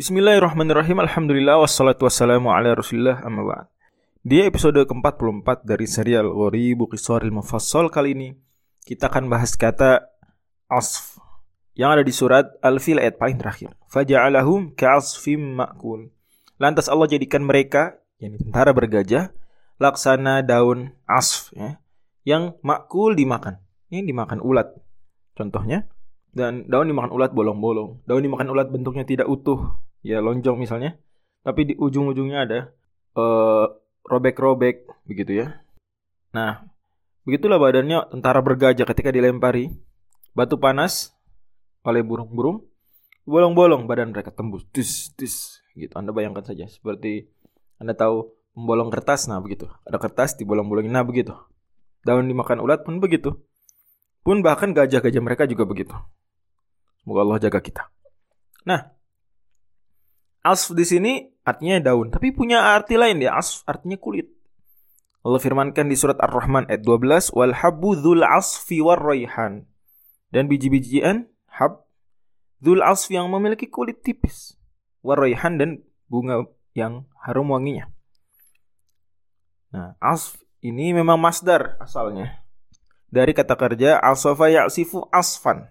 Bismillahirrahmanirrahim. Alhamdulillah wassalatu wassalamu ala Rasulillah amma ba'd. Di episode ke-44 dari serial Ghoribu Qisaril Mufassal kali ini kita akan bahas kata asf yang ada di surat Al-Fil ayat paling terakhir. Faja'alahum ka'asfim ma'kul. Lantas Allah jadikan mereka, yakni tentara bergajah, laksana daun asf ya, yang makul dimakan. Ini dimakan ulat. Contohnya, dan daun dimakan ulat bolong-bolong. Daun dimakan ulat bentuknya tidak utuh, ya lonjong misalnya. Tapi di ujung-ujungnya ada uh, robek-robek begitu ya. Nah begitulah badannya tentara bergajah ketika dilempari. Batu panas oleh burung-burung bolong-bolong badan mereka tembus. Tis tis gitu. Anda bayangkan saja seperti anda tahu membolong kertas nah begitu. Ada kertas dibolong-bolongin nah begitu. Daun dimakan ulat pun begitu. Pun bahkan gajah-gajah mereka juga begitu. Semoga Allah jaga kita. Nah Asf di sini artinya daun, tapi punya arti lain ya. Asf artinya kulit. Allah firmankan di surat Ar-Rahman ayat 12, "Wal habbu dzul asfi war raihan." Dan biji-bijian hab dzul asf yang memiliki kulit tipis, war raihan dan bunga yang harum wanginya. Nah, asf ini memang masdar asalnya. Dari kata kerja asafa ya'sifu asfan.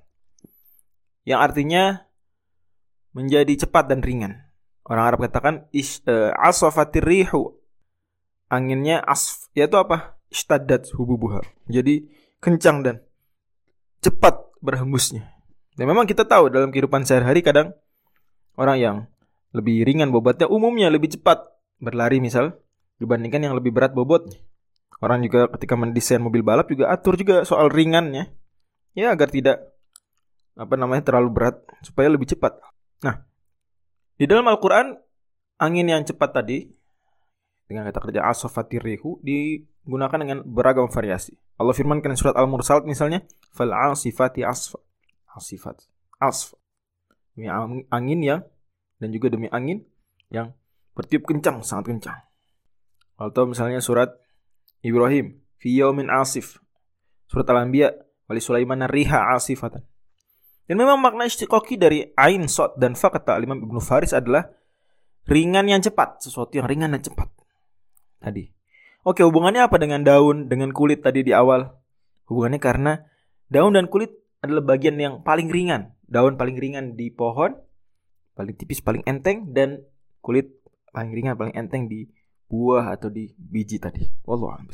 Yang artinya menjadi cepat dan ringan. Orang Arab katakan is uh, asafatir rihu. Anginnya asf, yaitu apa? Istaddat hububuha. Jadi kencang dan cepat berhembusnya. Dan memang kita tahu dalam kehidupan sehari-hari kadang orang yang lebih ringan bobotnya umumnya lebih cepat berlari misal dibandingkan yang lebih berat bobotnya. Orang juga ketika mendesain mobil balap juga atur juga soal ringannya. Ya agar tidak apa namanya terlalu berat supaya lebih cepat. Nah, di dalam Al-Quran, angin yang cepat tadi, dengan kata kerja asofatirihu, digunakan dengan beragam variasi. Allah firmankan surat Al-Mursalat misalnya, fal asifati asfa. Asifat. Asfa. Demi angin yang, dan juga demi angin yang bertiup kencang, sangat kencang. Atau misalnya surat Ibrahim, fi yaumin asif. Surat Al-Anbiya, wali Sulaiman riha asifatan. Dan memang makna istiqoki dari ain, sot, dan fa kata Imam Ibnu Faris adalah ringan yang cepat. Sesuatu yang ringan dan cepat. Tadi. Oke, hubungannya apa dengan daun, dengan kulit tadi di awal? Hubungannya karena daun dan kulit adalah bagian yang paling ringan. Daun paling ringan di pohon, paling tipis, paling enteng, dan kulit paling ringan, paling enteng di buah atau di biji tadi. Wallahu a'lam